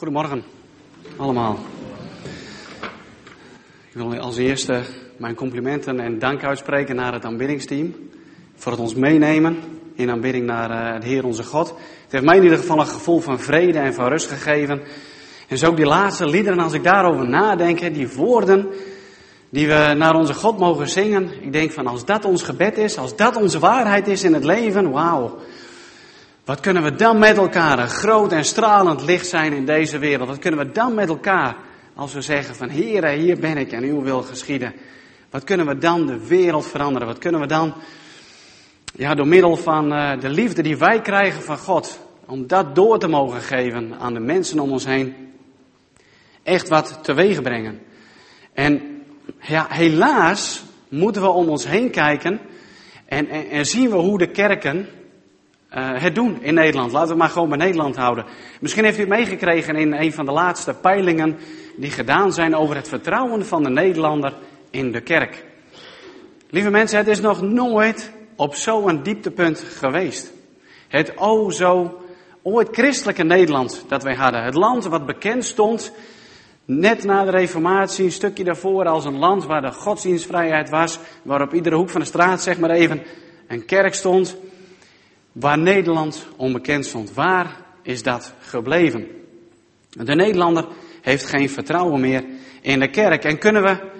Goedemorgen, allemaal. Ik wil als eerste mijn complimenten en dank uitspreken naar het aanbiddingsteam. Voor het ons meenemen in aanbidding naar uh, de Heer onze God. Het heeft mij in ieder geval een gevoel van vrede en van rust gegeven. En zo ook die laatste liederen, als ik daarover nadenk, die woorden die we naar onze God mogen zingen. Ik denk van als dat ons gebed is, als dat onze waarheid is in het leven, wauw. Wat kunnen we dan met elkaar groot en stralend licht zijn in deze wereld? Wat kunnen we dan met elkaar als we zeggen van Heere, hier ben ik en uw wil geschieden. Wat kunnen we dan de wereld veranderen? Wat kunnen we dan, ja, door middel van uh, de liefde die wij krijgen van God, om dat door te mogen geven aan de mensen om ons heen, echt wat teweeg brengen. En ja, helaas moeten we om ons heen kijken en, en, en zien we hoe de kerken uh, het doen in Nederland. Laten we maar gewoon bij Nederland houden. Misschien heeft u het meegekregen in een van de laatste peilingen die gedaan zijn over het vertrouwen van de Nederlander in de kerk. Lieve mensen, het is nog nooit op zo'n dieptepunt geweest. Het o zo ooit christelijke Nederland dat wij hadden. Het land wat bekend stond net na de reformatie, een stukje daarvoor als een land waar de godsdienstvrijheid was, waar op iedere hoek van de straat zeg maar even een kerk stond, waar Nederland onbekend stond. Waar is dat gebleven? De Nederlander heeft geen vertrouwen meer in de kerk. En kunnen we,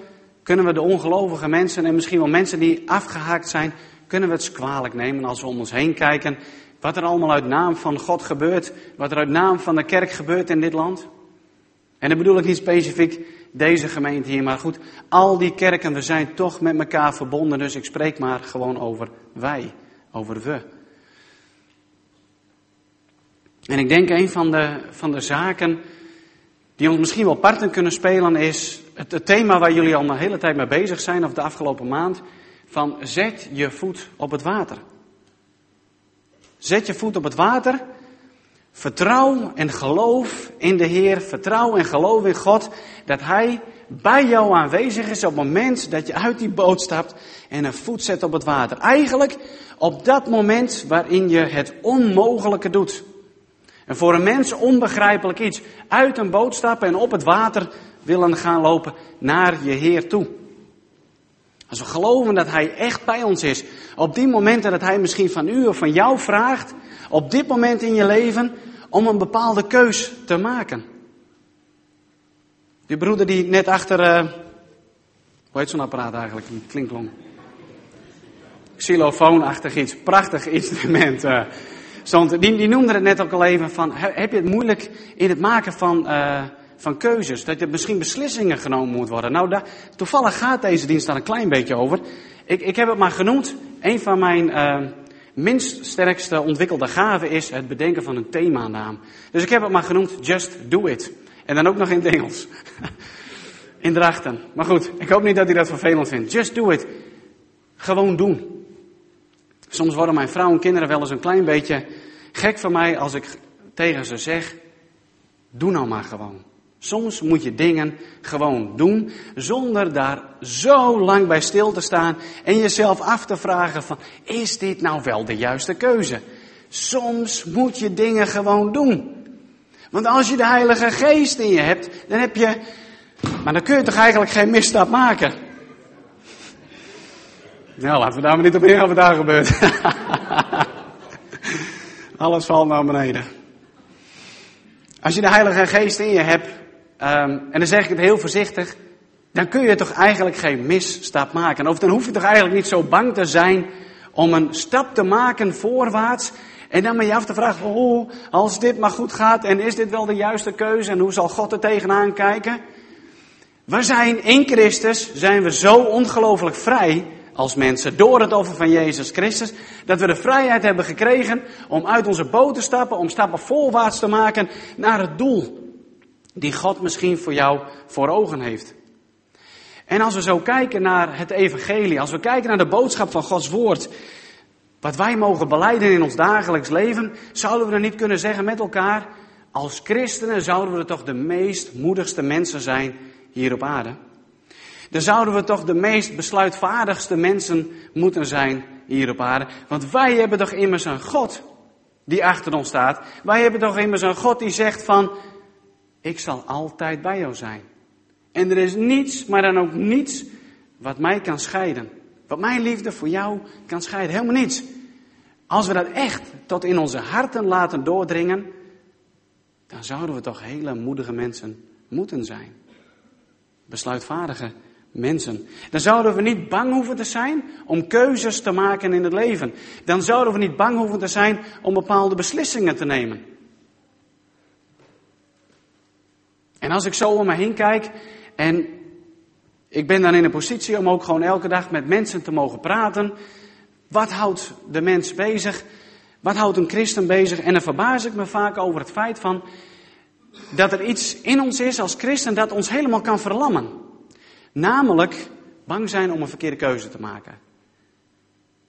kunnen we de ongelovige mensen en misschien wel mensen die afgehaakt zijn, kunnen we het kwalijk nemen als we om ons heen kijken wat er allemaal uit naam van God gebeurt, wat er uit naam van de kerk gebeurt in dit land? En dan bedoel ik niet specifiek deze gemeente hier, maar goed, al die kerken, we zijn toch met elkaar verbonden, dus ik spreek maar gewoon over wij, over we. En ik denk een van de, van de zaken die ons misschien wel parten kunnen spelen is het, het thema waar jullie al een hele tijd mee bezig zijn, of de afgelopen maand, van zet je voet op het water. Zet je voet op het water Vertrouw en geloof in de Heer. Vertrouw en geloof in God. Dat Hij bij jou aanwezig is op het moment dat je uit die boot stapt en een voet zet op het water. Eigenlijk op dat moment waarin je het onmogelijke doet. En voor een mens onbegrijpelijk iets. Uit een boot stappen en op het water willen gaan lopen naar je Heer toe. Als we geloven dat Hij echt bij ons is. Op die momenten dat Hij misschien van u of van jou vraagt op dit moment in je leven om een bepaalde keus te maken. Die broeder die net achter, uh, hoe heet zo'n apparaat eigenlijk, een klinklong? Xylofoonachtig iets, prachtig instrument. Uh, die, die noemde het net ook al even van, heb je het moeilijk in het maken van, uh, van keuzes? Dat er misschien beslissingen genomen moet worden. Nou, toevallig gaat deze dienst daar een klein beetje over. Ik, ik heb het maar genoemd, een van mijn minst sterkste ontwikkelde gave is het bedenken van een themanaam. Dus ik heb het maar genoemd Just Do It. En dan ook nog in het Engels. in Drachten. Maar goed, ik hoop niet dat u dat vervelend vindt. Just do it. Gewoon doen. Soms worden mijn vrouw en kinderen wel eens een klein beetje gek van mij als ik tegen ze zeg, doe nou maar gewoon. Soms moet je dingen gewoon doen zonder daar zo lang bij stil te staan en jezelf af te vragen van, is dit nou wel de juiste keuze? Soms moet je dingen gewoon doen. Want als je de Heilige Geest in je hebt, dan heb je, maar dan kun je toch eigenlijk geen misstap maken? Nou, laten we daar maar niet op ingaan wat daar gebeurt. Alles valt naar beneden. Als je de Heilige Geest in je hebt, Um, en dan zeg ik het heel voorzichtig. Dan kun je toch eigenlijk geen misstap maken. Of dan hoef je toch eigenlijk niet zo bang te zijn om een stap te maken voorwaarts. En dan met je af te vragen, oh, als dit maar goed gaat en is dit wel de juiste keuze en hoe zal God er tegenaan kijken? We zijn in Christus, zijn we zo ongelooflijk vrij als mensen door het offer van Jezus Christus, dat we de vrijheid hebben gekregen om uit onze boot te stappen, om stappen voorwaarts te maken naar het doel die God misschien voor jou voor ogen heeft. En als we zo kijken naar het evangelie, als we kijken naar de boodschap van Gods woord, wat wij mogen beleiden in ons dagelijks leven, zouden we dan niet kunnen zeggen met elkaar, als christenen zouden we toch de meest moedigste mensen zijn hier op aarde. Dan zouden we toch de meest besluitvaardigste mensen moeten zijn hier op aarde. Want wij hebben toch immers een God die achter ons staat. Wij hebben toch immers een God die zegt van, ik zal altijd bij jou zijn. En er is niets, maar dan ook niets, wat mij kan scheiden. Wat mijn liefde voor jou kan scheiden. Helemaal niets. Als we dat echt tot in onze harten laten doordringen, dan zouden we toch hele moedige mensen moeten zijn. Besluitvaardige mensen. Dan zouden we niet bang hoeven te zijn om keuzes te maken in het leven. Dan zouden we niet bang hoeven te zijn om bepaalde beslissingen te nemen. En als ik zo om me heen kijk en ik ben dan in een positie om ook gewoon elke dag met mensen te mogen praten. Wat houdt de mens bezig? Wat houdt een christen bezig? En dan verbaas ik me vaak over het feit van dat er iets in ons is als christen dat ons helemaal kan verlammen. Namelijk bang zijn om een verkeerde keuze te maken.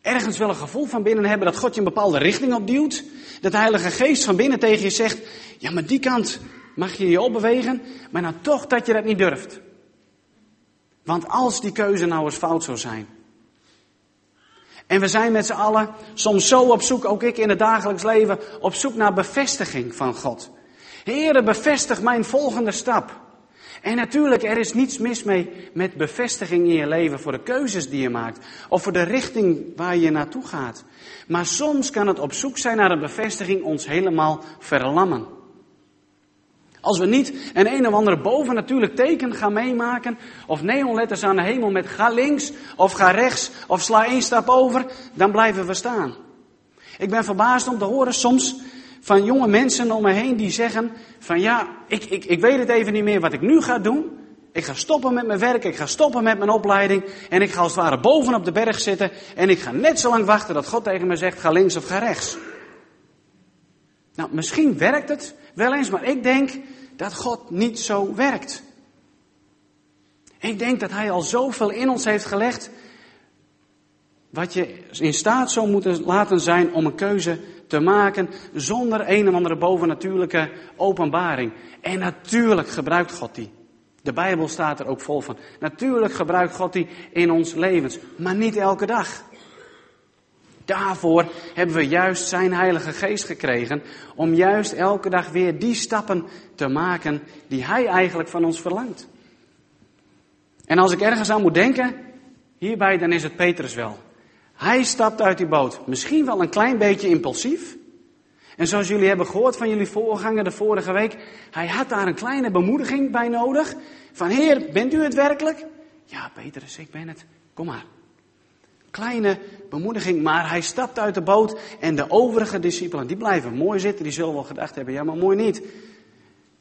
Ergens wel een gevoel van binnen hebben dat God je een bepaalde richting opduwt. Dat de Heilige Geest van binnen tegen je zegt, ja maar die kant mag je je opbewegen, maar nou toch dat je dat niet durft. Want als die keuze nou eens fout zou zijn. En we zijn met z'n allen soms zo op zoek, ook ik in het dagelijks leven, op zoek naar bevestiging van God. Heere, bevestig mijn volgende stap. En natuurlijk, er is niets mis mee met bevestiging in je leven voor de keuzes die je maakt. Of voor de richting waar je naartoe gaat. Maar soms kan het op zoek zijn naar een bevestiging ons helemaal verlammen. Als we niet een een of andere bovennatuurlijk teken gaan meemaken, of neonletters aan de hemel met ga links of ga rechts of sla één stap over, dan blijven we staan. Ik ben verbaasd om te horen soms van jonge mensen om me heen die zeggen van ja, ik, ik, ik weet het even niet meer wat ik nu ga doen. Ik ga stoppen met mijn werk, ik ga stoppen met mijn opleiding en ik ga als het ware boven op de berg zitten en ik ga net zo lang wachten dat God tegen me zegt ga links of ga rechts. Nou, misschien werkt het wel eens, maar ik denk dat God niet zo werkt. Ik denk dat Hij al zoveel in ons heeft gelegd, wat je in staat zou moeten laten zijn om een keuze te maken zonder een of andere bovennatuurlijke openbaring. En natuurlijk gebruikt God die. De Bijbel staat er ook vol van. Natuurlijk gebruikt God die in ons levens, maar niet elke dag. Daarvoor hebben we juist zijn Heilige Geest gekregen. Om juist elke dag weer die stappen te maken die Hij eigenlijk van ons verlangt. En als ik ergens aan moet denken, hierbij, dan is het Petrus wel. Hij stapt uit die boot. Misschien wel een klein beetje impulsief. En zoals jullie hebben gehoord van jullie voorganger de vorige week, hij had daar een kleine bemoediging bij nodig. Van Heer, bent u het werkelijk? Ja, Petrus, ik ben het. Kom maar. Kleine bemoediging, maar hij stapt uit de boot en de overige discipelen, die blijven mooi zitten. Die zullen wel gedacht hebben, ja maar mooi niet.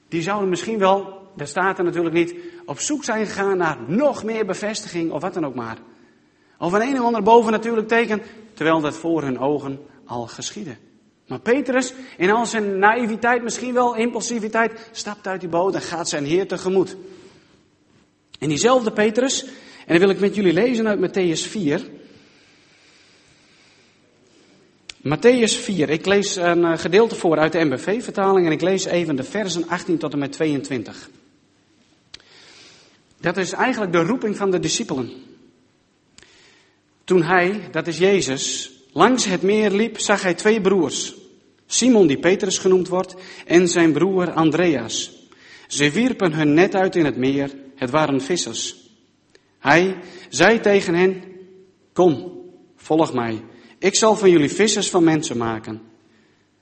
Die zouden misschien wel, daar staat er natuurlijk niet, op zoek zijn gegaan naar nog meer bevestiging of wat dan ook maar. Of een een of ander bovennatuurlijk teken, terwijl dat voor hun ogen al geschiedde. Maar Petrus, in al zijn naïviteit, misschien wel impulsiviteit, stapt uit die boot en gaat zijn Heer tegemoet. En diezelfde Petrus, en dan wil ik met jullie lezen uit Matthäus 4. Matthäus 4, ik lees een eh, gedeelte voor uit de MBV-vertaling en ik lees even de versen 18 tot en met 22. Dat is eigenlijk de roeping van de discipelen. Toen hij, dat is Jezus, langs het meer liep, zag hij twee broers. Simon, die Petrus genoemd wordt, en zijn broer Andreas. Ze wierpen hun net uit in het meer, het waren vissers. Hij zei tegen hen, kom, volg mij. Ik zal van jullie vissers van mensen maken.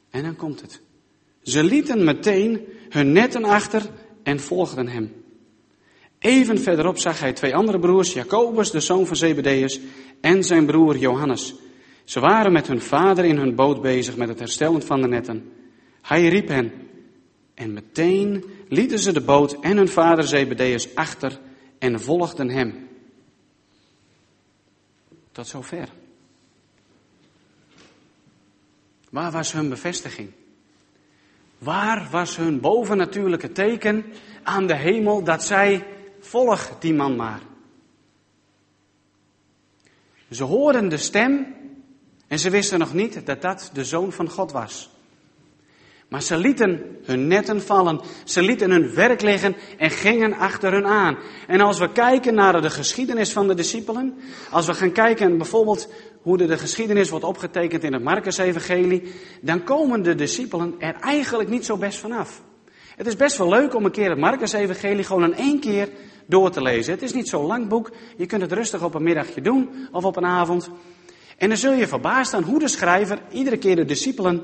En dan komt het. Ze lieten meteen hun netten achter en volgden hem. Even verderop zag hij twee andere broers, Jacobus, de zoon van Zebedeus, en zijn broer Johannes. Ze waren met hun vader in hun boot bezig met het herstellen van de netten. Hij riep hen. En meteen lieten ze de boot en hun vader Zebedeus achter en volgden hem. Tot zover. Waar was hun bevestiging? Waar was hun bovennatuurlijke teken aan de hemel dat zij volg die man maar? Ze hoorden de stem en ze wisten nog niet dat dat de zoon van God was. Maar ze lieten hun netten vallen, ze lieten hun werk liggen en gingen achter hun aan. En als we kijken naar de geschiedenis van de discipelen, als we gaan kijken bijvoorbeeld hoe de, de geschiedenis wordt opgetekend in het Marcus-evangelie, dan komen de discipelen er eigenlijk niet zo best vanaf. Het is best wel leuk om een keer het Marcus-evangelie gewoon in één keer door te lezen. Het is niet zo'n lang boek. Je kunt het rustig op een middagje doen of op een avond. En dan zul je verbaasd staan hoe de schrijver iedere keer de discipelen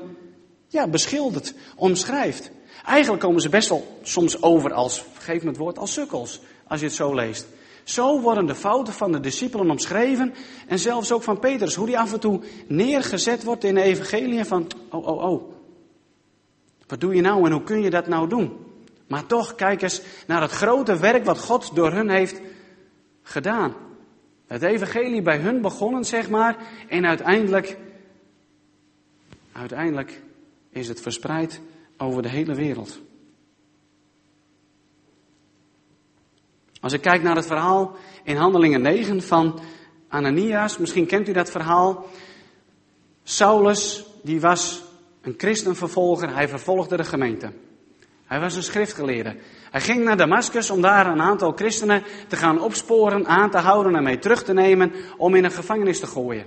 ja, beschildert, omschrijft. Eigenlijk komen ze best wel soms over als, geef me het woord, als sukkels, als je het zo leest. Zo worden de fouten van de discipelen omschreven en zelfs ook van Petrus, hoe die af en toe neergezet wordt in de evangelie van, oh, oh, oh, wat doe je nou en hoe kun je dat nou doen? Maar toch, kijk eens naar het grote werk wat God door hun heeft gedaan. Het evangelie bij hun begonnen, zeg maar, en uiteindelijk, uiteindelijk is het verspreid over de hele wereld. Als ik kijk naar het verhaal in Handelingen 9 van Ananias, misschien kent u dat verhaal. Saulus, die was een christenvervolger, hij vervolgde de gemeente. Hij was een schriftgeleerde. Hij ging naar Damascus om daar een aantal christenen te gaan opsporen, aan te houden en mee terug te nemen om in een gevangenis te gooien.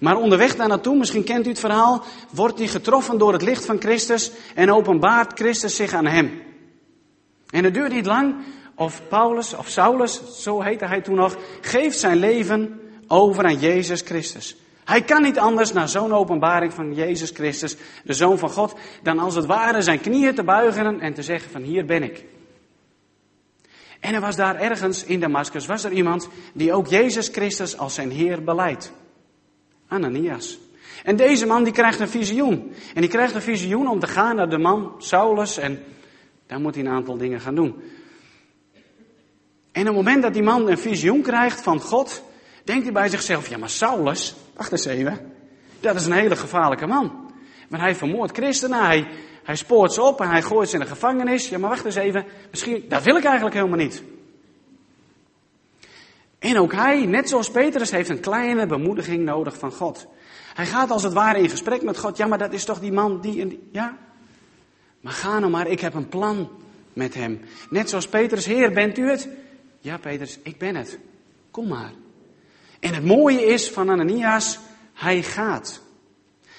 Maar onderweg daar naartoe, misschien kent u het verhaal, wordt hij getroffen door het licht van Christus en openbaart Christus zich aan hem. En het duurt niet lang of Paulus of Saulus, zo heette hij toen nog, geeft zijn leven over aan Jezus Christus. Hij kan niet anders na zo'n openbaring van Jezus Christus, de Zoon van God, dan als het ware zijn knieën te buigen en te zeggen van hier ben ik. En er was daar ergens in Damascus, was er iemand die ook Jezus Christus als zijn Heer beleidt. Ananias. En deze man die krijgt een visioen. En die krijgt een visioen om te gaan naar de man Saulus en daar moet hij een aantal dingen gaan doen. En op het moment dat die man een visioen krijgt van God, denkt hij bij zichzelf, ja maar Saulus, wacht eens even, dat is een hele gevaarlijke man. Want hij vermoordt christenen, hij, hij spoort ze op en hij gooit ze in de gevangenis. Ja maar wacht eens even, misschien, dat wil ik eigenlijk helemaal niet. En ook hij, net zoals Petrus, heeft een kleine bemoediging nodig van God. Hij gaat als het ware in gesprek met God. Ja, maar dat is toch die man die en die. Ja? Maar ga nou maar, ik heb een plan met hem. Net zoals Petrus, Heer, bent u het? Ja, Petrus, ik ben het. Kom maar. En het mooie is van Ananias, hij gaat.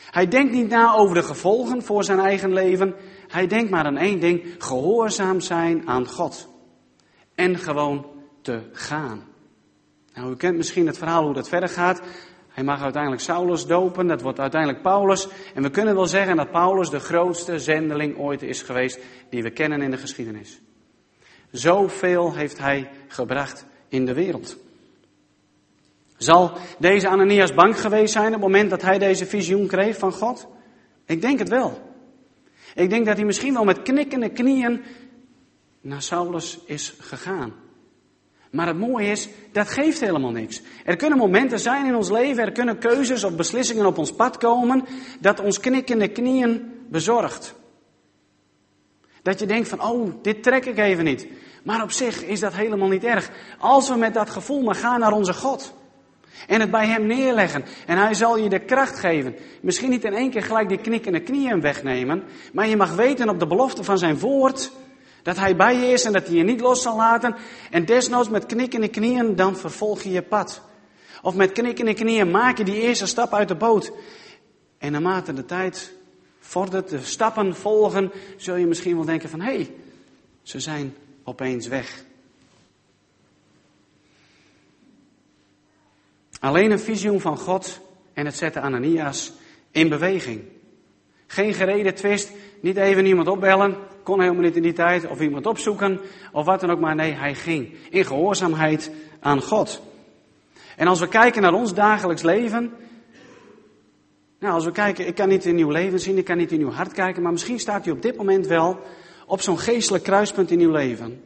Hij denkt niet na over de gevolgen voor zijn eigen leven. Hij denkt maar aan één ding: gehoorzaam zijn aan God. En gewoon te gaan. Nou, u kent misschien het verhaal hoe dat verder gaat. Hij mag uiteindelijk Saulus dopen, dat wordt uiteindelijk Paulus. En we kunnen wel zeggen dat Paulus de grootste zendeling ooit is geweest die we kennen in de geschiedenis. Zoveel heeft hij gebracht in de wereld. Zal deze Ananias bang geweest zijn op het moment dat hij deze visioen kreeg van God? Ik denk het wel. Ik denk dat hij misschien wel met knikkende knieën naar Saulus is gegaan. Maar het mooie is, dat geeft helemaal niks. Er kunnen momenten zijn in ons leven, er kunnen keuzes of beslissingen op ons pad komen, dat ons knikkende knieën bezorgt. Dat je denkt van, oh, dit trek ik even niet. Maar op zich is dat helemaal niet erg. Als we met dat gevoel maar gaan naar onze God. En het bij Hem neerleggen. En Hij zal je de kracht geven. Misschien niet in één keer gelijk die knikkende knieën wegnemen. Maar je mag weten op de belofte van Zijn woord. Dat Hij bij je is en dat Hij je niet los zal laten. En desnoods met knikkende knieën, dan vervolg je je pad. Of met knikkende knieën maak je die eerste stap uit de boot. En naarmate de tijd vordert, de stappen volgen, zul je misschien wel denken van, hé, hey, ze zijn opeens weg. Alleen een visioen van God en het zetten Ananias in beweging. Geen gereden twist, niet even iemand opbellen, kon helemaal niet in die tijd, of iemand opzoeken, of wat dan ook maar. Nee, hij ging in gehoorzaamheid aan God. En als we kijken naar ons dagelijks leven, nou, als we kijken, ik kan niet in uw leven zien, ik kan niet in uw hart kijken, maar misschien staat u op dit moment wel op zo'n geestelijk kruispunt in uw leven.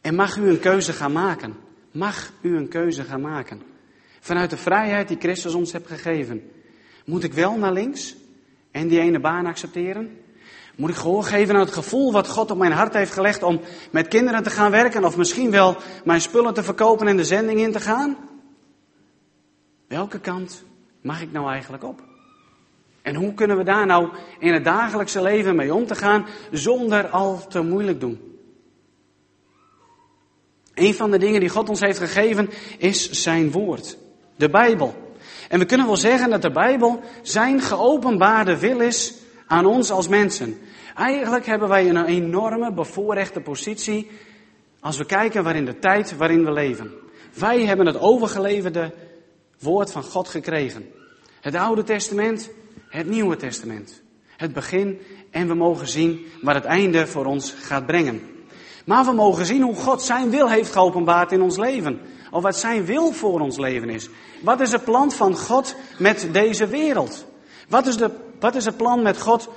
En mag u een keuze gaan maken. Mag u een keuze gaan maken. Vanuit de vrijheid die Christus ons heeft gegeven. Moet ik wel naar links en die ene baan accepteren? Moet ik gehoor geven aan het gevoel wat God op mijn hart heeft gelegd om met kinderen te gaan werken of misschien wel mijn spullen te verkopen en de zending in te gaan? Welke kant mag ik nou eigenlijk op? En hoe kunnen we daar nou in het dagelijkse leven mee om te gaan zonder al te moeilijk doen? Een van de dingen die God ons heeft gegeven is zijn woord, de Bijbel. En we kunnen wel zeggen dat de Bijbel zijn geopenbaarde wil is aan ons als mensen. Eigenlijk hebben wij een enorme bevoorrechte positie als we kijken waarin de tijd waarin we leven. Wij hebben het overgeleverde woord van God gekregen. Het Oude Testament, het Nieuwe Testament. Het begin en we mogen zien waar het einde voor ons gaat brengen. Maar we mogen zien hoe God zijn wil heeft geopenbaard in ons leven. Of wat zijn wil voor ons leven is. Wat is het plan van God met deze wereld? Wat is, de, wat is het plan met God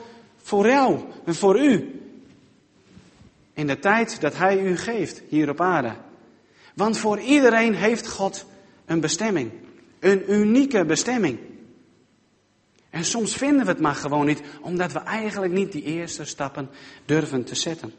voor jou en voor u? In de tijd dat Hij u geeft hier op aarde. Want voor iedereen heeft God een bestemming. Een unieke bestemming. En soms vinden we het maar gewoon niet, omdat we eigenlijk niet die eerste stappen durven te zetten.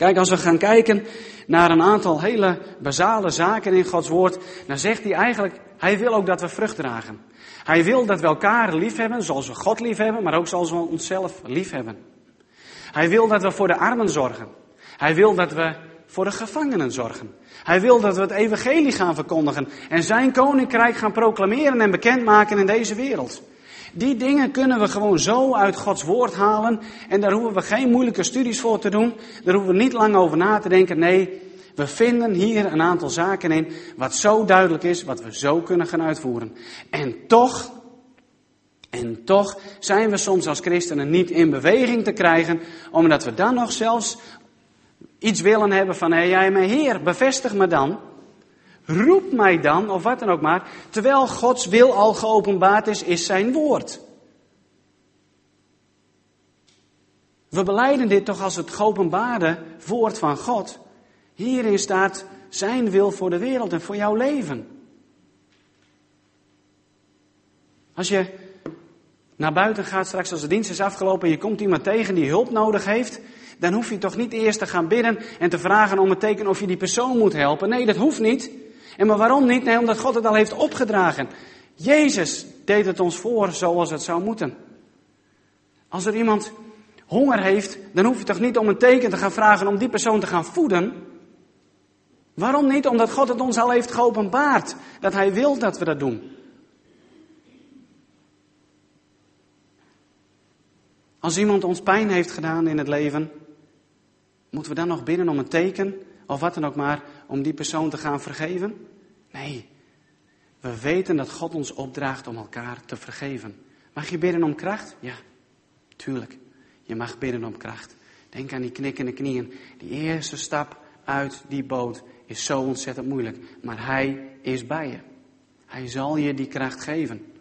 Kijk, als we gaan kijken naar een aantal hele basale zaken in Gods woord, dan zegt hij eigenlijk, hij wil ook dat we vrucht dragen. Hij wil dat we elkaar lief hebben, zoals we God lief hebben, maar ook zoals we onszelf lief hebben. Hij wil dat we voor de armen zorgen. Hij wil dat we voor de gevangenen zorgen. Hij wil dat we het evangelie gaan verkondigen en zijn koninkrijk gaan proclameren en bekendmaken in deze wereld. Die dingen kunnen we gewoon zo uit Gods woord halen en daar hoeven we geen moeilijke studies voor te doen. Daar hoeven we niet lang over na te denken. Nee, we vinden hier een aantal zaken in wat zo duidelijk is, wat we zo kunnen gaan uitvoeren. En toch, en toch zijn we soms als christenen niet in beweging te krijgen, omdat we dan nog zelfs iets willen hebben van, hé jij mijn Heer, bevestig me dan. Roep mij dan, of wat dan ook maar, terwijl Gods wil al geopenbaard is, is zijn woord. We beleiden dit toch als het geopenbaarde woord van God. Hierin staat zijn wil voor de wereld en voor jouw leven. Als je naar buiten gaat straks als de dienst is afgelopen en je komt iemand tegen die hulp nodig heeft, dan hoef je toch niet eerst te gaan bidden en te vragen om het teken of je die persoon moet helpen. Nee, dat hoeft niet. En maar waarom niet? Nee, omdat God het al heeft opgedragen. Jezus deed het ons voor zoals het zou moeten. Als er iemand honger heeft, dan hoef je toch niet om een teken te gaan vragen om die persoon te gaan voeden. Waarom niet? Omdat God het ons al heeft geopenbaard. Dat Hij wil dat we dat doen. Als iemand ons pijn heeft gedaan in het leven, moeten we dan nog bidden om een teken of wat dan ook maar om die persoon te gaan vergeven? Nee. We weten dat God ons opdraagt om elkaar te vergeven. Mag je bidden om kracht? Ja, tuurlijk. Je mag bidden om kracht. Denk aan die knikkende knieën. Die eerste stap uit die boot is zo ontzettend moeilijk. Maar Hij is bij je. Hij zal je die kracht geven.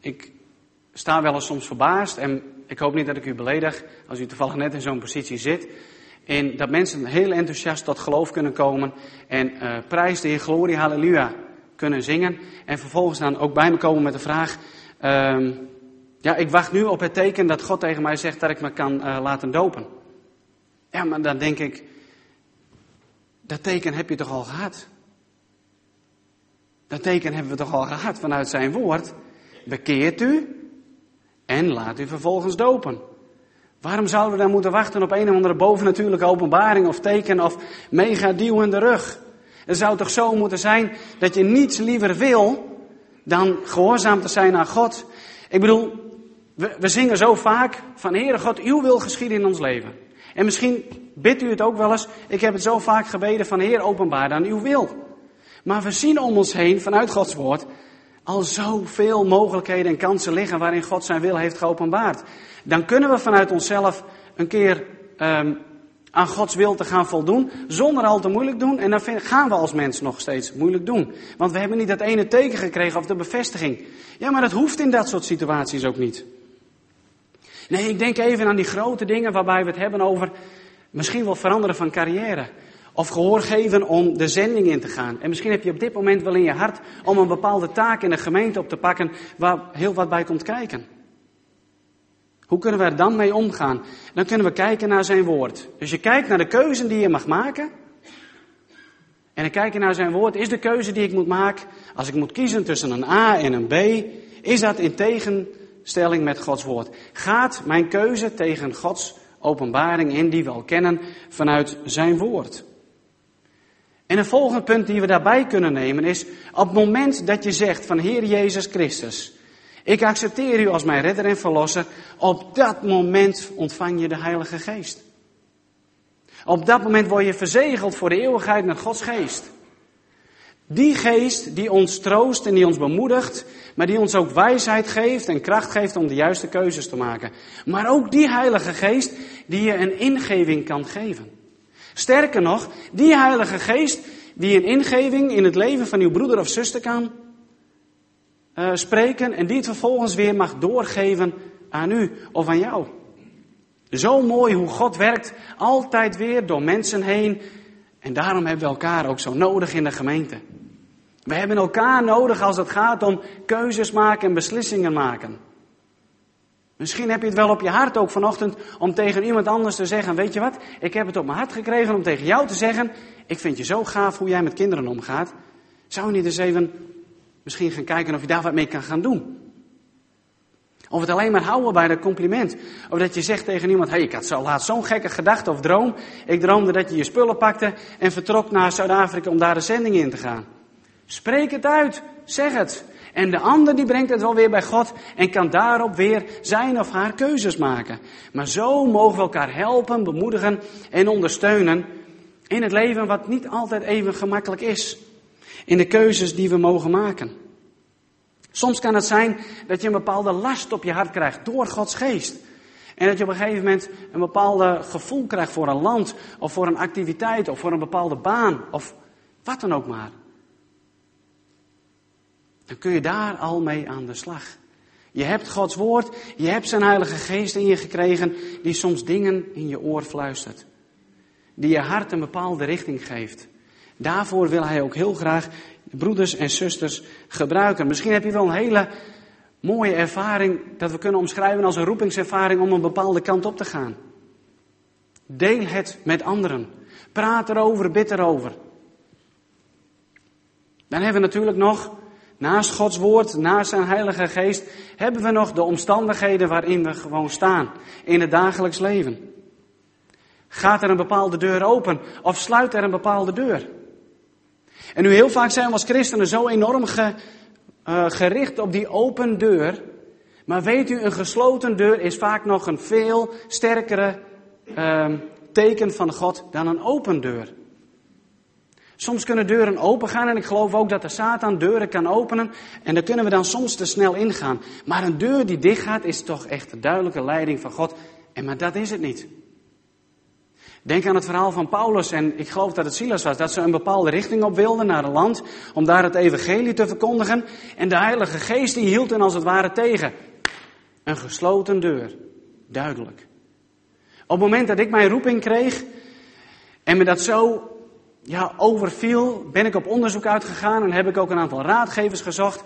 Ik sta wel eens soms verbaasd en ik hoop niet dat ik u beledig als u toevallig net in zo'n positie zit. En dat mensen heel enthousiast tot geloof kunnen komen en uh, prijs de Heer, glorie, halleluja kunnen zingen. En vervolgens dan ook bij me komen met de vraag, uh, ja, ik wacht nu op het teken dat God tegen mij zegt dat ik me kan uh, laten dopen. Ja, maar dan denk ik, dat teken heb je toch al gehad? Dat teken hebben we toch al gehad vanuit zijn woord? Bekeert u en laat u vervolgens dopen. Waarom zouden we dan moeten wachten op een of andere bovennatuurlijke openbaring of teken of mega duw in de rug? Het zou toch zo moeten zijn dat je niets liever wil dan gehoorzaam te zijn aan God. Ik bedoel, we, we zingen zo vaak van Heere God, uw wil geschieden in ons leven. En misschien bidt u het ook wel eens, ik heb het zo vaak gebeden van Heer openbaar dan uw wil. Maar we zien om ons heen vanuit Gods woord al zoveel mogelijkheden en kansen liggen waarin God zijn wil heeft geopenbaard. Dan kunnen we vanuit onszelf een keer um, aan Gods wil te gaan voldoen, zonder al te moeilijk doen. En dan gaan we als mens nog steeds moeilijk doen. Want we hebben niet dat ene teken gekregen of de bevestiging. Ja, maar dat hoeft in dat soort situaties ook niet. Nee, ik denk even aan die grote dingen waarbij we het hebben over misschien wel veranderen van carrière. Of gehoor geven om de zending in te gaan. En misschien heb je op dit moment wel in je hart om een bepaalde taak in de gemeente op te pakken waar heel wat bij komt kijken. Hoe kunnen we er dan mee omgaan? Dan kunnen we kijken naar zijn woord. Dus je kijkt naar de keuze die je mag maken. En dan kijk je naar zijn woord. Is de keuze die ik moet maken, als ik moet kiezen tussen een A en een B, is dat in tegenstelling met Gods woord? Gaat mijn keuze tegen Gods openbaring in die we al kennen vanuit zijn woord? En een volgende punt die we daarbij kunnen nemen is, op het moment dat je zegt van Heer Jezus Christus, Ik accepteer u als mijn redder en verlosser. Op dat moment ontvang je de Heilige Geest. Op dat moment word je verzegeld voor de eeuwigheid met Gods geest. Die geest die ons troost en die ons bemoedigt, maar die ons ook wijsheid geeft en kracht geeft om de juiste keuzes te maken. Maar ook die Heilige Geest die je een ingeving kan geven. Sterker nog, die Heilige Geest die een ingeving in het leven van uw broeder of zuster kan uh, spreken en die het vervolgens weer mag doorgeven aan u of aan jou. Zo mooi hoe God werkt, altijd weer door mensen heen. En daarom hebben we elkaar ook zo nodig in de gemeente. We hebben elkaar nodig als het gaat om keuzes maken en beslissingen maken. Misschien heb je het wel op je hart ook vanochtend om tegen iemand anders te zeggen: Weet je wat, ik heb het op mijn hart gekregen om tegen jou te zeggen: Ik vind je zo gaaf hoe jij met kinderen omgaat. Zou je niet eens even misschien gaan kijken of je daar wat mee kan gaan doen? Of het alleen maar houden bij dat compliment. Of dat je zegt tegen iemand: hey, ik had zo laat zo'n gekke gedachte of droom. Ik droomde dat je je spullen pakte en vertrok naar Zuid-Afrika om daar de zending in te gaan. Spreek het uit, zeg het. En de ander die brengt het wel weer bij God en kan daarop weer zijn of haar keuzes maken. Maar zo mogen we elkaar helpen, bemoedigen en ondersteunen in het leven wat niet altijd even gemakkelijk is. In de keuzes die we mogen maken. Soms kan het zijn dat je een bepaalde last op je hart krijgt door Gods geest. En dat je op een gegeven moment een bepaalde gevoel krijgt voor een land, of voor een activiteit, of voor een bepaalde baan, of wat dan ook maar. Dan kun je daar al mee aan de slag. Je hebt Gods woord, je hebt zijn Heilige Geest in je gekregen, die soms dingen in je oor fluistert. Die je hart een bepaalde richting geeft. Daarvoor wil hij ook heel graag broeders en zusters gebruiken. Misschien heb je wel een hele mooie ervaring dat we kunnen omschrijven als een roepingservaring om een bepaalde kant op te gaan. Deel het met anderen. Praat erover, bid erover. Dan hebben we natuurlijk nog Naast Gods woord, naast zijn Heilige Geest, hebben we nog de omstandigheden waarin we gewoon staan in het dagelijks leven. Gaat er een bepaalde deur open of sluit er een bepaalde deur? En nu heel vaak zijn we als christenen zo enorm ge, uh, gericht op die open deur. Maar weet u, een gesloten deur is vaak nog een veel sterkere uh, teken van God dan een open deur. Soms kunnen deuren opengaan en ik geloof ook dat de Satan deuren kan openen en daar kunnen we dan soms te snel ingaan. Maar een deur die dicht gaat is toch echt de duidelijke leiding van God. En maar dat is het niet. Denk aan het verhaal van Paulus en ik geloof dat het Silas was, dat ze een bepaalde richting op wilden naar een land om daar het evangelie te verkondigen. En de Heilige Geest die hield hen als het ware tegen. Een gesloten deur, duidelijk. Op het moment dat ik mijn roeping kreeg en me dat zo ja, overviel, ben ik op onderzoek uitgegaan en heb ik ook een aantal raadgevers gezocht.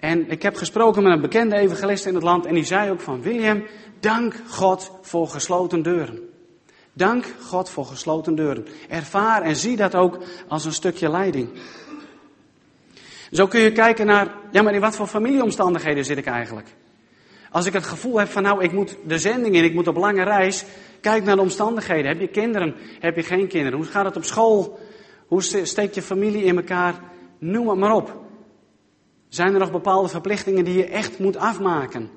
En ik heb gesproken met een bekende evangelist in het land en die zei ook van William, dank God voor gesloten deuren. Dank God voor gesloten deuren. Ervaar en zie dat ook als een stukje leiding. Zo kun je kijken naar, ja maar in wat voor familieomstandigheden zit ik eigenlijk? Als ik het gevoel heb van nou, ik moet de zending in, ik moet op lange reis, Kijk naar de omstandigheden. Heb je kinderen? Heb je geen kinderen? Hoe gaat het op school? Hoe steekt je familie in elkaar? Noem het maar op. Zijn er nog bepaalde verplichtingen die je echt moet afmaken?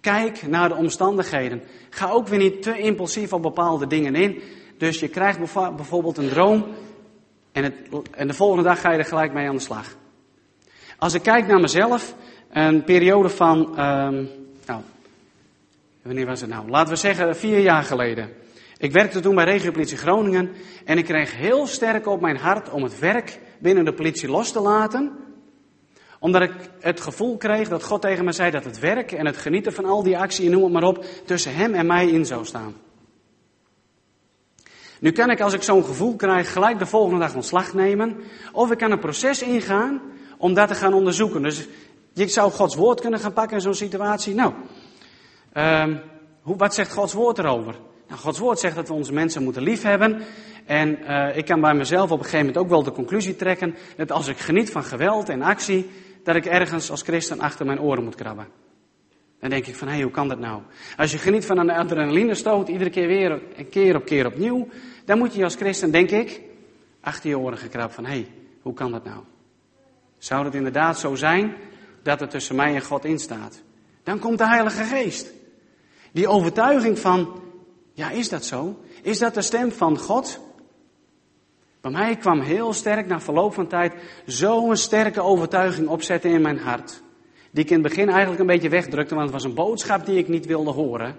Kijk naar de omstandigheden. Ga ook weer niet te impulsief op bepaalde dingen in. Dus je krijgt bijvoorbeeld een droom en, het, en de volgende dag ga je er gelijk mee aan de slag. Als ik kijk naar mezelf, een periode van, um, nou, Wanneer was het nou? Laten we zeggen vier jaar geleden. Ik werkte toen bij regiopolitie Groningen en ik kreeg heel sterk op mijn hart om het werk binnen de politie los te laten. Omdat ik het gevoel kreeg dat God tegen me zei dat het werk en het genieten van al die actie, noem het maar op, tussen hem en mij in zou staan. Nu kan ik als ik zo'n gevoel krijg gelijk de volgende dag ontslag nemen. Of ik kan een proces ingaan om dat te gaan onderzoeken. Dus je zou Gods woord kunnen gaan pakken in zo'n situatie. Nou, Um, hoe, wat zegt Gods woord erover? Nou, Gods woord zegt dat we onze mensen moeten liefhebben. En uh, ik kan bij mezelf op een gegeven moment ook wel de conclusie trekken dat als ik geniet van geweld en actie, dat ik ergens als christen achter mijn oren moet krabben. Dan denk ik van, hé, hey, hoe kan dat nou? Als je geniet van een adrenalinestoot, iedere keer weer, een keer op keer opnieuw, dan moet je als christen, denk ik, achter je oren gekrabben van, hé, hey, hoe kan dat nou? Zou het inderdaad zo zijn dat er tussen mij en God in staat? Dan komt de Heilige Geest. Die overtuiging van, ja is dat zo? Is dat de stem van God? Bij mij kwam heel sterk na verloop van tijd zo'n sterke overtuiging opzetten in mijn hart. Die ik in het begin eigenlijk een beetje wegdrukte, want het was een boodschap die ik niet wilde horen.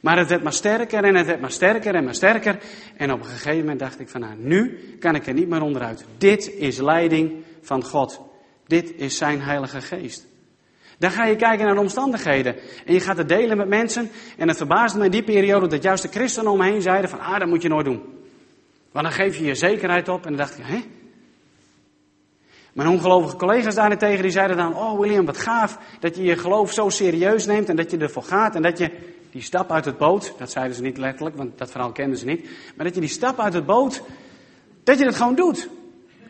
Maar het werd maar sterker en het werd maar sterker en maar sterker. En op een gegeven moment dacht ik van nou, nu kan ik er niet meer onderuit. Dit is leiding van God. Dit is zijn heilige geest. Dan ga je kijken naar de omstandigheden. En je gaat het delen met mensen. En het verbaasde me in die periode dat juist de christenen om me heen zeiden van ah, dat moet je nooit doen. Want dan geef je je zekerheid op. En dan dacht ik, hè? Mijn ongelovige collega's daarentegen die zeiden dan, oh William, wat gaaf dat je je geloof zo serieus neemt en dat je ervoor gaat en dat je die stap uit het boot, dat zeiden ze niet letterlijk, want dat verhaal kenden ze niet, maar dat je die stap uit het boot, dat je dat gewoon doet.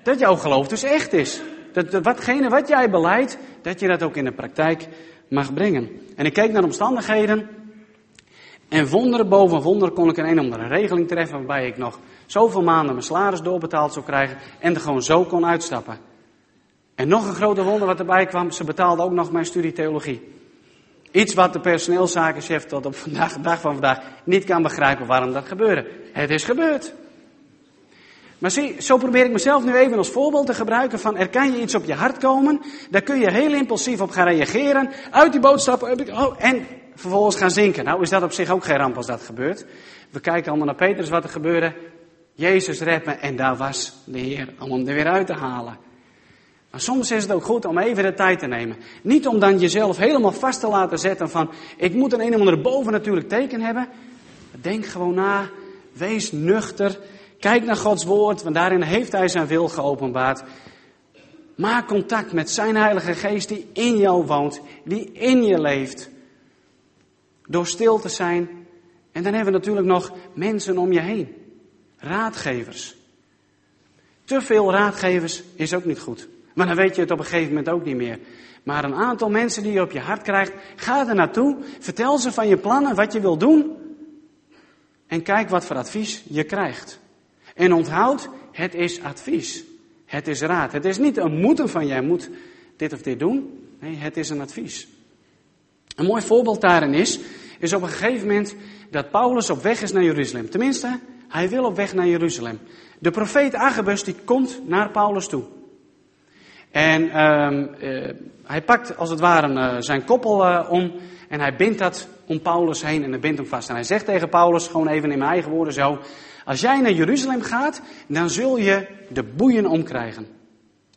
Dat jouw geloof dus echt is. Dat, watgene wat jij beleidt, dat je dat ook in de praktijk mag brengen. En ik keek naar de omstandigheden en wonderen boven wonderen kon ik in een andere regeling treffen waarbij ik nog zoveel maanden mijn salaris doorbetaald zou krijgen en er gewoon zo kon uitstappen. En nog een grote wonder wat erbij kwam, ze betaalde ook nog mijn studie theologie. Iets wat de personeelszakenchef tot op vandaag, de dag van vandaag niet kan begrijpen waarom dat gebeurde. Het is gebeurd. Maar zie, zo probeer ik mezelf nu even als voorbeeld te gebruiken van er kan je iets op je hart komen, daar kun je heel impulsief op gaan reageren, uit die stappen oh, en vervolgens gaan zinken. Nou is dat op zich ook geen ramp als dat gebeurt. We kijken allemaal naar Petrus wat er gebeurde. Jezus redt me en daar was de Heer om hem er weer uit te halen. Maar soms is het ook goed om even de tijd te nemen. Niet om dan jezelf helemaal vast te laten zetten van ik moet een een of andere bovennatuurlijk teken hebben. Denk gewoon na, wees nuchter, kijk naar Gods woord, want daarin heeft Hij zijn wil geopenbaard. Maak contact met zijn Heilige Geest die in jou woont, die in je leeft. Door stil te zijn. En dan hebben we natuurlijk nog mensen om je heen. Raadgevers. Te veel raadgevers is ook niet goed. Maar dan weet je het op een gegeven moment ook niet meer. Maar een aantal mensen die je op je hart krijgt, ga er naartoe. Vertel ze van je plannen, wat je wil doen. En kijk wat voor advies je krijgt. En onthoud, het is advies. Het is raad. Het is niet een moeten van jij moet dit of dit doen. Nee, het is een advies. Een mooi voorbeeld daarin is, is op een gegeven moment dat Paulus op weg is naar Jeruzalem. Tenminste, hij wil op weg naar Jeruzalem. De profeet Agabus die komt naar Paulus toe. En um, uh, hij pakt als het ware uh, zijn koppel uh, om en hij bindt dat om Paulus heen en hij bindt hem vast. En hij zegt tegen Paulus, gewoon even in mijn eigen woorden zo, als jij naar Jeruzalem gaat, dan zul je de boeien omkrijgen.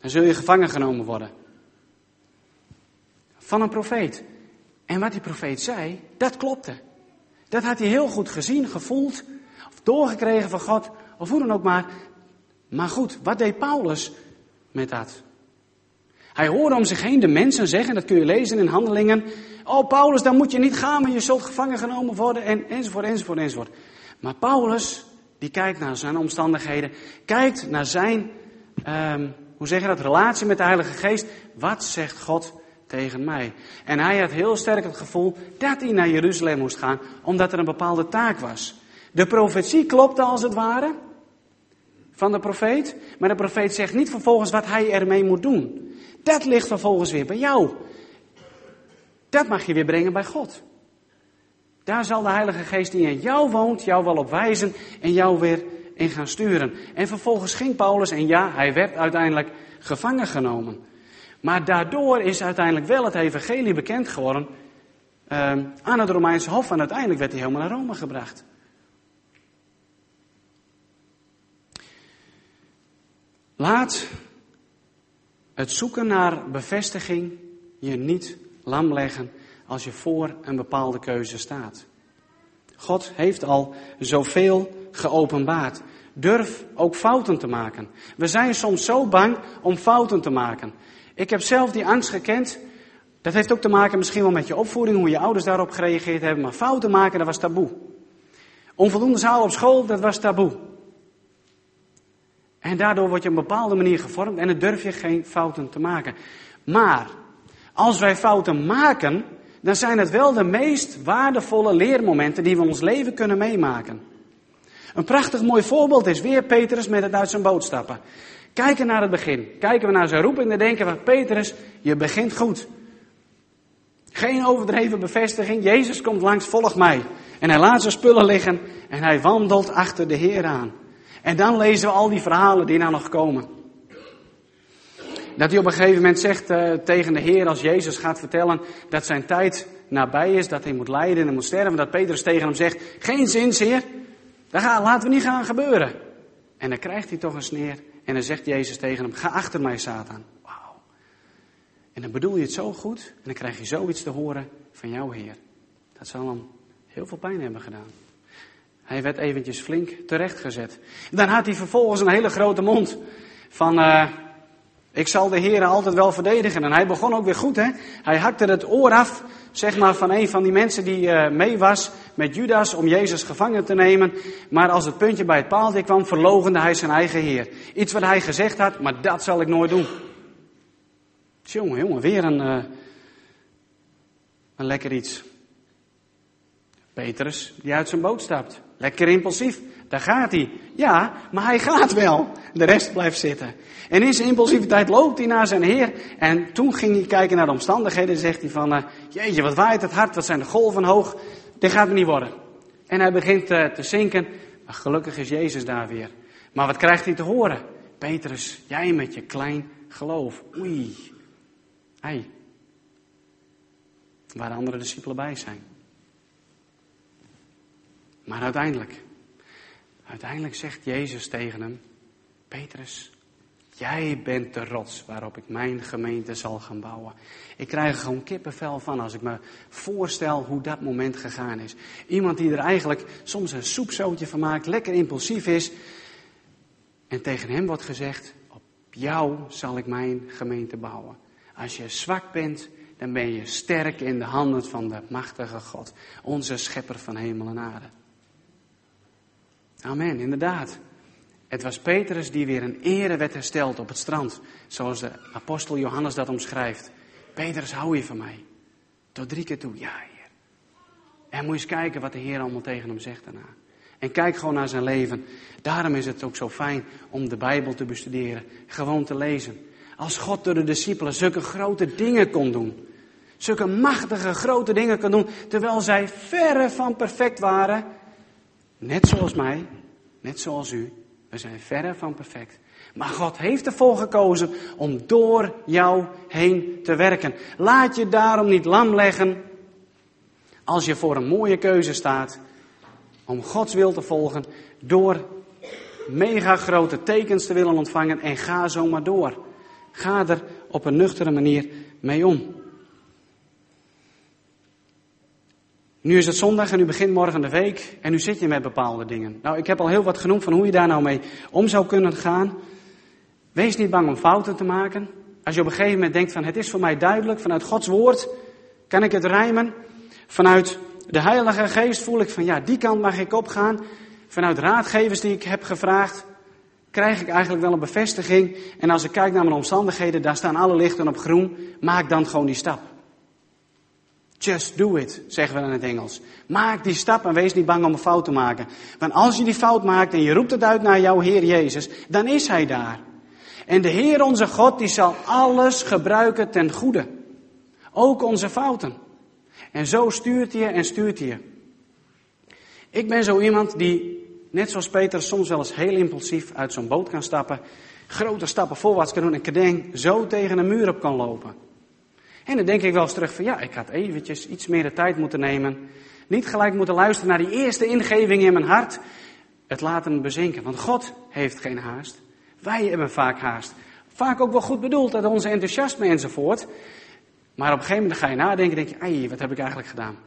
Dan zul je gevangen genomen worden. Van een profeet. En wat die profeet zei, dat klopte. Dat had hij heel goed gezien, gevoeld, of doorgekregen van God, of hoe dan ook maar. Maar goed, wat deed Paulus met dat? Hij hoorde om zich heen de mensen zeggen, dat kun je lezen in handelingen. Oh Paulus, dan moet je niet gaan, maar je zult gevangen genomen worden en, enzovoort, enzovoort, enzovoort. Maar Paulus, die kijkt naar zijn omstandigheden, kijkt naar zijn, um, hoe zeg je dat, relatie met de Heilige Geest. Wat zegt God tegen mij? En hij had heel sterk het gevoel dat hij naar Jeruzalem moest gaan, omdat er een bepaalde taak was. De profetie klopte als het ware van de profeet, maar de profeet zegt niet vervolgens wat hij ermee moet doen. Dat ligt vervolgens weer bij jou. Dat mag je weer brengen bij God. Daar zal de Heilige Geest die in jou woont, jou wel op wijzen en jou weer in gaan sturen. En vervolgens ging Paulus, en ja, hij werd uiteindelijk gevangen genomen. Maar daardoor is uiteindelijk wel het evangelie bekend geworden uh, aan het Romeinse Hof. En uiteindelijk werd hij helemaal naar Rome gebracht. Laat het zoeken naar bevestiging je niet lam leggen als je voor een bepaalde keuze staat. God heeft al zoveel geopenbaard. Durf ook fouten te maken. We zijn soms zo bang om fouten te maken. Ik heb zelf die angst gekend. Dat heeft ook te maken misschien wel met je opvoeding, hoe je ouders daarop gereageerd hebben. Maar fouten maken, dat was taboe. Onvoldoende zaal op school, dat was taboe. En daardoor word je op een bepaalde manier gevormd en dan durf je geen fouten te maken. Maar als wij fouten maken, dan zijn het wel de meest waardevolle leermomenten die we ons leven kunnen meemaken. Een prachtig mooi voorbeeld is weer Petrus met het uit zijn boot stappen. Kijken naar het begin. Kijken we naar zijn roep en dan denken we, Petrus, je begint goed. Geen overdreven bevestiging. Jezus komt langs, volg mij. En hij laat zijn spullen liggen en hij wandelt achter de Heer aan. En dan lezen we al die verhalen die nou nog komen. Dat hij op een gegeven moment zegt uh, tegen de Heer, als Jezus gaat vertellen dat zijn tijd nabij is, dat hij moet lijden en moet sterven, dat Petrus tegen hem zegt, geen zin, Heer, dat gaat, laten we niet gaan gebeuren. En dan krijgt hij toch een sneer en dan zegt Jezus tegen hem, ga achter mij, Satan. Wauw. En dan bedoel je het zo goed en dan krijg je zoiets te horen van jouw Heer. Dat zal hem heel veel pijn hebben gedaan. Hij werd eventjes flink terechtgezet. Dan had hij vervolgens een hele grote mond van... Uh, ik zal de Heer altijd wel verdedigen. En hij begon ook weer goed, hè. Hij hakte het oor af, zeg maar, van een van die mensen die uh, mee was met Judas om Jezus gevangen te nemen. Maar als het puntje bij het paaltje kwam, verlogende hij zijn eigen Heer. Iets wat hij gezegd had, maar dat zal ik nooit doen. Jongen, jongen, weer een, uh, een lekker iets. Petrus, die uit zijn boot stapt. Lekker impulsief. Daar gaat hij. Ja, maar hij gaat wel. De rest blijft zitten. En in zijn impulsiviteit loopt hij naar zijn Heer. En toen ging hij kijken naar de omstandigheden. En zegt hij van, uh, jeetje, wat waait het hard, wat zijn de golven hoog. Dit gaat me niet worden. En hij begint uh, te zinken. Maar gelukkig is Jezus daar weer. Maar wat krijgt hij te horen? Petrus, jij met je klein geloof. Oei. Hey. Waar de andere discipelen bij zijn. Maar uiteindelijk, uiteindelijk zegt Jezus tegen hem, Petrus, jij bent de rots waarop ik mijn gemeente zal gaan bouwen. Ik krijg er gewoon kippenvel van als ik me voorstel hoe dat moment gegaan is. Iemand die er eigenlijk soms een soepzootje van maakt, lekker impulsief is. En tegen hem wordt gezegd, op jou zal ik mijn gemeente bouwen. Als je zwak bent, dan ben je sterk in de handen van de machtige God, onze schepper van hemel en aarde. Amen, inderdaad. Het was Petrus die weer een ere werd hersteld op het strand, zoals de apostel Johannes dat omschrijft. Petrus, hou je van mij? Tot drie keer toe, ja heer. En moet eens kijken wat de Heer allemaal tegen hem zegt daarna. En kijk gewoon naar zijn leven. Daarom is het ook zo fijn om de Bijbel te bestuderen, gewoon te lezen. Als God door de discipelen zulke grote dingen kon doen, zulke machtige grote dingen kon doen, terwijl zij verre van perfect waren, Net zoals mij, net zoals u. We zijn verre van perfect. Maar God heeft ervoor gekozen om door jou heen te werken. Laat je daarom niet lam leggen als je voor een mooie keuze staat om Gods wil te volgen door mega grote tekens te willen ontvangen en ga zo maar door. Ga er op een nuchtere manier mee om. Nu is het zondag en u begint morgen de week en nu zit je met bepaalde dingen. Nou, ik heb al heel wat genoemd van hoe je daar nou mee om zou kunnen gaan. Wees niet bang om fouten te maken. Als je op een gegeven moment denkt van het is voor mij duidelijk, vanuit Gods woord kan ik het rijmen. Vanuit de Heilige Geest voel ik van ja, die kant mag ik opgaan. Vanuit raadgevers die ik heb gevraagd, krijg ik eigenlijk wel een bevestiging. En als ik kijk naar mijn omstandigheden, daar staan alle lichten op groen. Maak dan gewoon die stap. Just do it, zeggen we in het Engels. Maak die stap en wees niet bang om een fout te maken. Want als je die fout maakt en je roept het uit naar jouw Heer Jezus, dan is Hij daar. En de Heer onze God, die zal alles gebruiken ten goede. Ook onze fouten. En zo stuurt hij en stuurt hij. Ik ben zo iemand die, net zoals Peter, soms wel eens heel impulsief uit zo'n boot kan stappen. Grote stappen voorwaarts kan doen en kadeng zo tegen een muur op kan lopen. En dan denk ik wel eens terug van ja, ik had eventjes iets meer de tijd moeten nemen. Niet gelijk moeten luisteren naar die eerste ingeving in mijn hart. Het laten bezinken. Want God heeft geen haast. Wij hebben vaak haast. Vaak ook wel goed bedoeld uit onze enthousiasme enzovoort. Maar op een gegeven moment ga je nadenken en denk je, ai, wat heb ik eigenlijk gedaan?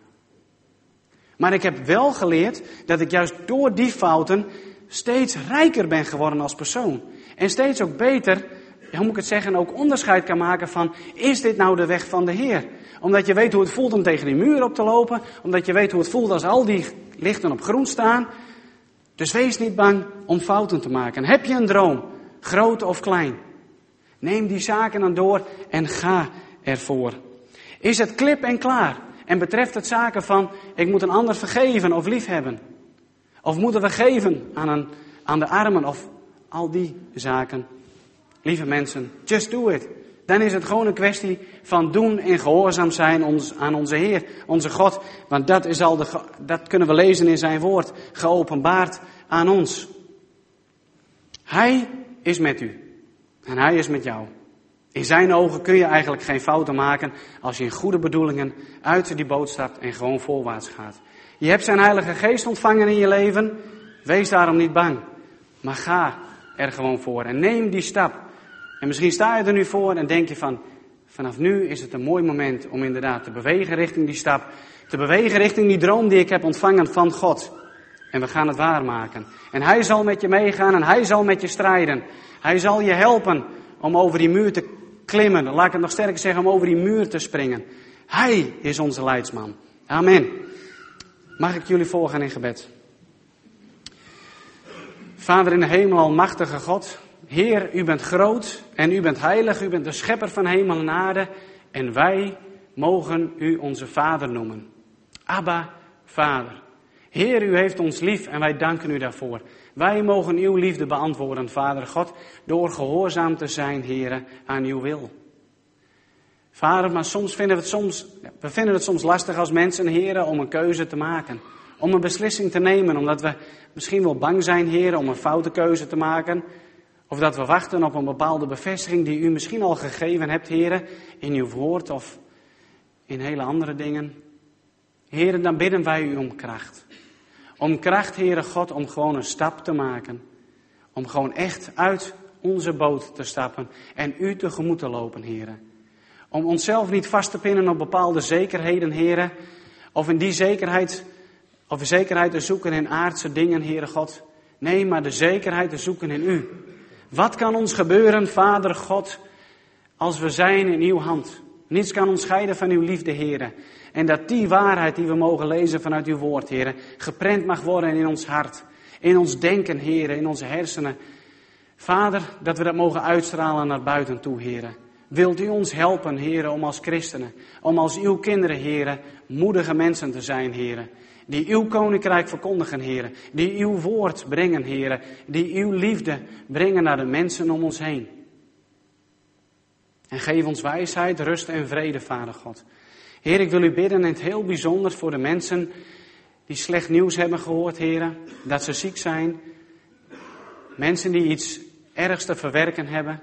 Maar ik heb wel geleerd dat ik juist door die fouten steeds rijker ben geworden als persoon. En steeds ook beter hoe moet ik het zeggen, ook onderscheid kan maken van, is dit nou de weg van de Heer? Omdat je weet hoe het voelt om tegen die muur op te lopen, omdat je weet hoe het voelt als al die lichten op groen staan. Dus wees niet bang om fouten te maken. Heb je een droom, groot of klein? Neem die zaken dan door en ga ervoor. Is het klip en klaar? En betreft het zaken van, ik moet een ander vergeven of liefhebben? Of moeten we geven aan, een, aan de armen of al die zaken? Lieve mensen, just do it. Dan is het gewoon een kwestie van doen en gehoorzaam zijn aan onze Heer, onze God. Want dat, is al de, dat kunnen we lezen in zijn woord, geopenbaard aan ons. Hij is met u en hij is met jou. In zijn ogen kun je eigenlijk geen fouten maken als je in goede bedoelingen uit die boot en gewoon voorwaarts gaat. Je hebt zijn Heilige Geest ontvangen in je leven. Wees daarom niet bang. Maar ga er gewoon voor en neem die stap. En misschien sta je er nu voor en denk je van, vanaf nu is het een mooi moment om inderdaad te bewegen richting die stap. Te bewegen richting die droom die ik heb ontvangen van God. En we gaan het waarmaken. En Hij zal met je meegaan en Hij zal met je strijden. Hij zal je helpen om over die muur te klimmen. Laat ik het nog sterker zeggen, om over die muur te springen. Hij is onze leidsman. Amen. Mag ik jullie voorgaan in gebed? Vader in de hemel, almachtige God. Heer, u bent groot en u bent heilig. U bent de schepper van hemel en aarde. En wij mogen u onze Vader noemen. Abba, Vader. Heer, u heeft ons lief en wij danken u daarvoor. Wij mogen uw liefde beantwoorden, Vader God, door gehoorzaam te zijn, Heer, aan uw wil. Vader, maar soms vinden we het soms, we vinden het soms lastig als mensen, Heer, om een keuze te maken. Om een beslissing te nemen, omdat we misschien wel bang zijn, Heer, om een foute keuze te maken. Of dat we wachten op een bepaalde bevestiging die u misschien al gegeven hebt, Heer, in uw woord of in hele andere dingen. Heer, dan bidden wij u om kracht. Om kracht, Heere God, om gewoon een stap te maken. Om gewoon echt uit onze boot te stappen en u tegemoet te lopen, Heere. Om onszelf niet vast te pinnen op bepaalde zekerheden, Heere. Of in die zekerheid, of zekerheid te zoeken in aardse dingen, Heere God. Nee, maar de zekerheid te zoeken in u. Wat kan ons gebeuren, Vader God, als we zijn in uw hand? Niets kan ons scheiden van uw liefde, Heere. En dat die waarheid die we mogen lezen vanuit uw woord, heren, geprent mag worden in ons hart. In ons denken, heren, in onze hersenen. Vader, dat we dat mogen uitstralen naar buiten toe, heren. Wilt u ons helpen, heren, om als christenen, om als uw kinderen, heren, moedige mensen te zijn, heren. Die uw koninkrijk verkondigen, heren. Die uw woord brengen, heren. Die uw liefde brengen naar de mensen om ons heen. En geef ons wijsheid, rust en vrede, Vader God. Heer, ik wil u bidden in het heel bijzonder voor de mensen die slecht nieuws hebben gehoord, heren. Dat ze ziek zijn. Mensen die iets ergs te verwerken hebben.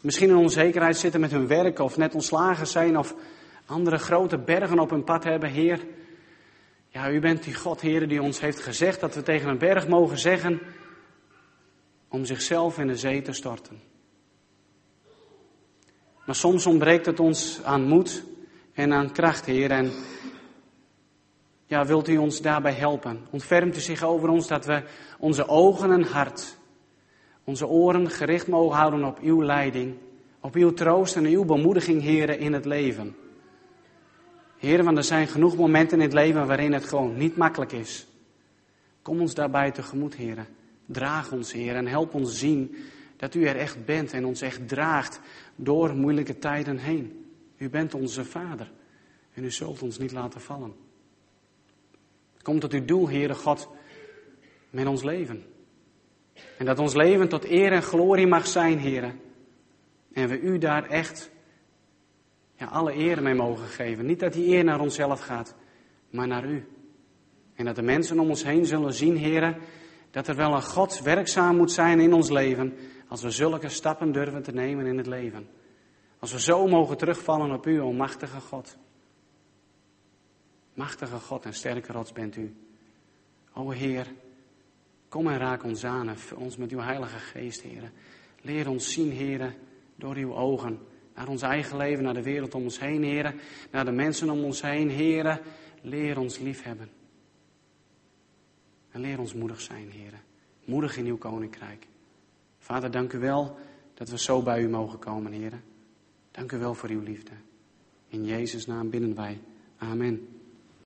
Misschien in onzekerheid zitten met hun werk of net ontslagen zijn of andere grote bergen op hun pad hebben. Heer, ja, u bent die God, Heer, die ons heeft gezegd dat we tegen een berg mogen zeggen om zichzelf in de zee te storten. Maar soms ontbreekt het ons aan moed en aan kracht, Heer. En ja, wilt u ons daarbij helpen? Ontfermt u zich over ons dat we onze ogen en hart, onze oren gericht mogen houden op uw leiding, op uw troost en uw bemoediging, Heer, in het leven. Heer, want er zijn genoeg momenten in het leven waarin het gewoon niet makkelijk is. Kom ons daarbij tegemoet, Heer. Draag ons, Heer, en help ons zien dat u er echt bent en ons echt draagt door moeilijke tijden heen. U bent onze Vader en u zult ons niet laten vallen. Kom tot uw doel, Heere God, met ons leven. En dat ons leven tot eer en glorie mag zijn, Heere. En we u daar echt alle eer mee mogen geven. Niet dat die eer naar onszelf gaat, maar naar u. En dat de mensen om ons heen zullen zien, Heere, dat er wel een God werkzaam moet zijn in ons leven, als we zulke stappen durven te nemen in het leven. Als we zo mogen terugvallen op u, almachtige God. Machtige God en sterke rots bent u. O Heer, kom en raak ons aan ons met uw heilige geest, Heer. Leer ons zien, Heer, door uw ogen. Naar ons eigen leven, naar de wereld om ons heen, Heer. Naar de mensen om ons heen, Heer. Leer ons liefhebben. En leer ons moedig zijn, Heer. Moedig in uw koninkrijk. Vader, dank u wel dat we zo bij u mogen komen, Heer. Dank u wel voor uw liefde. In Jezus' naam bidden wij. Amen.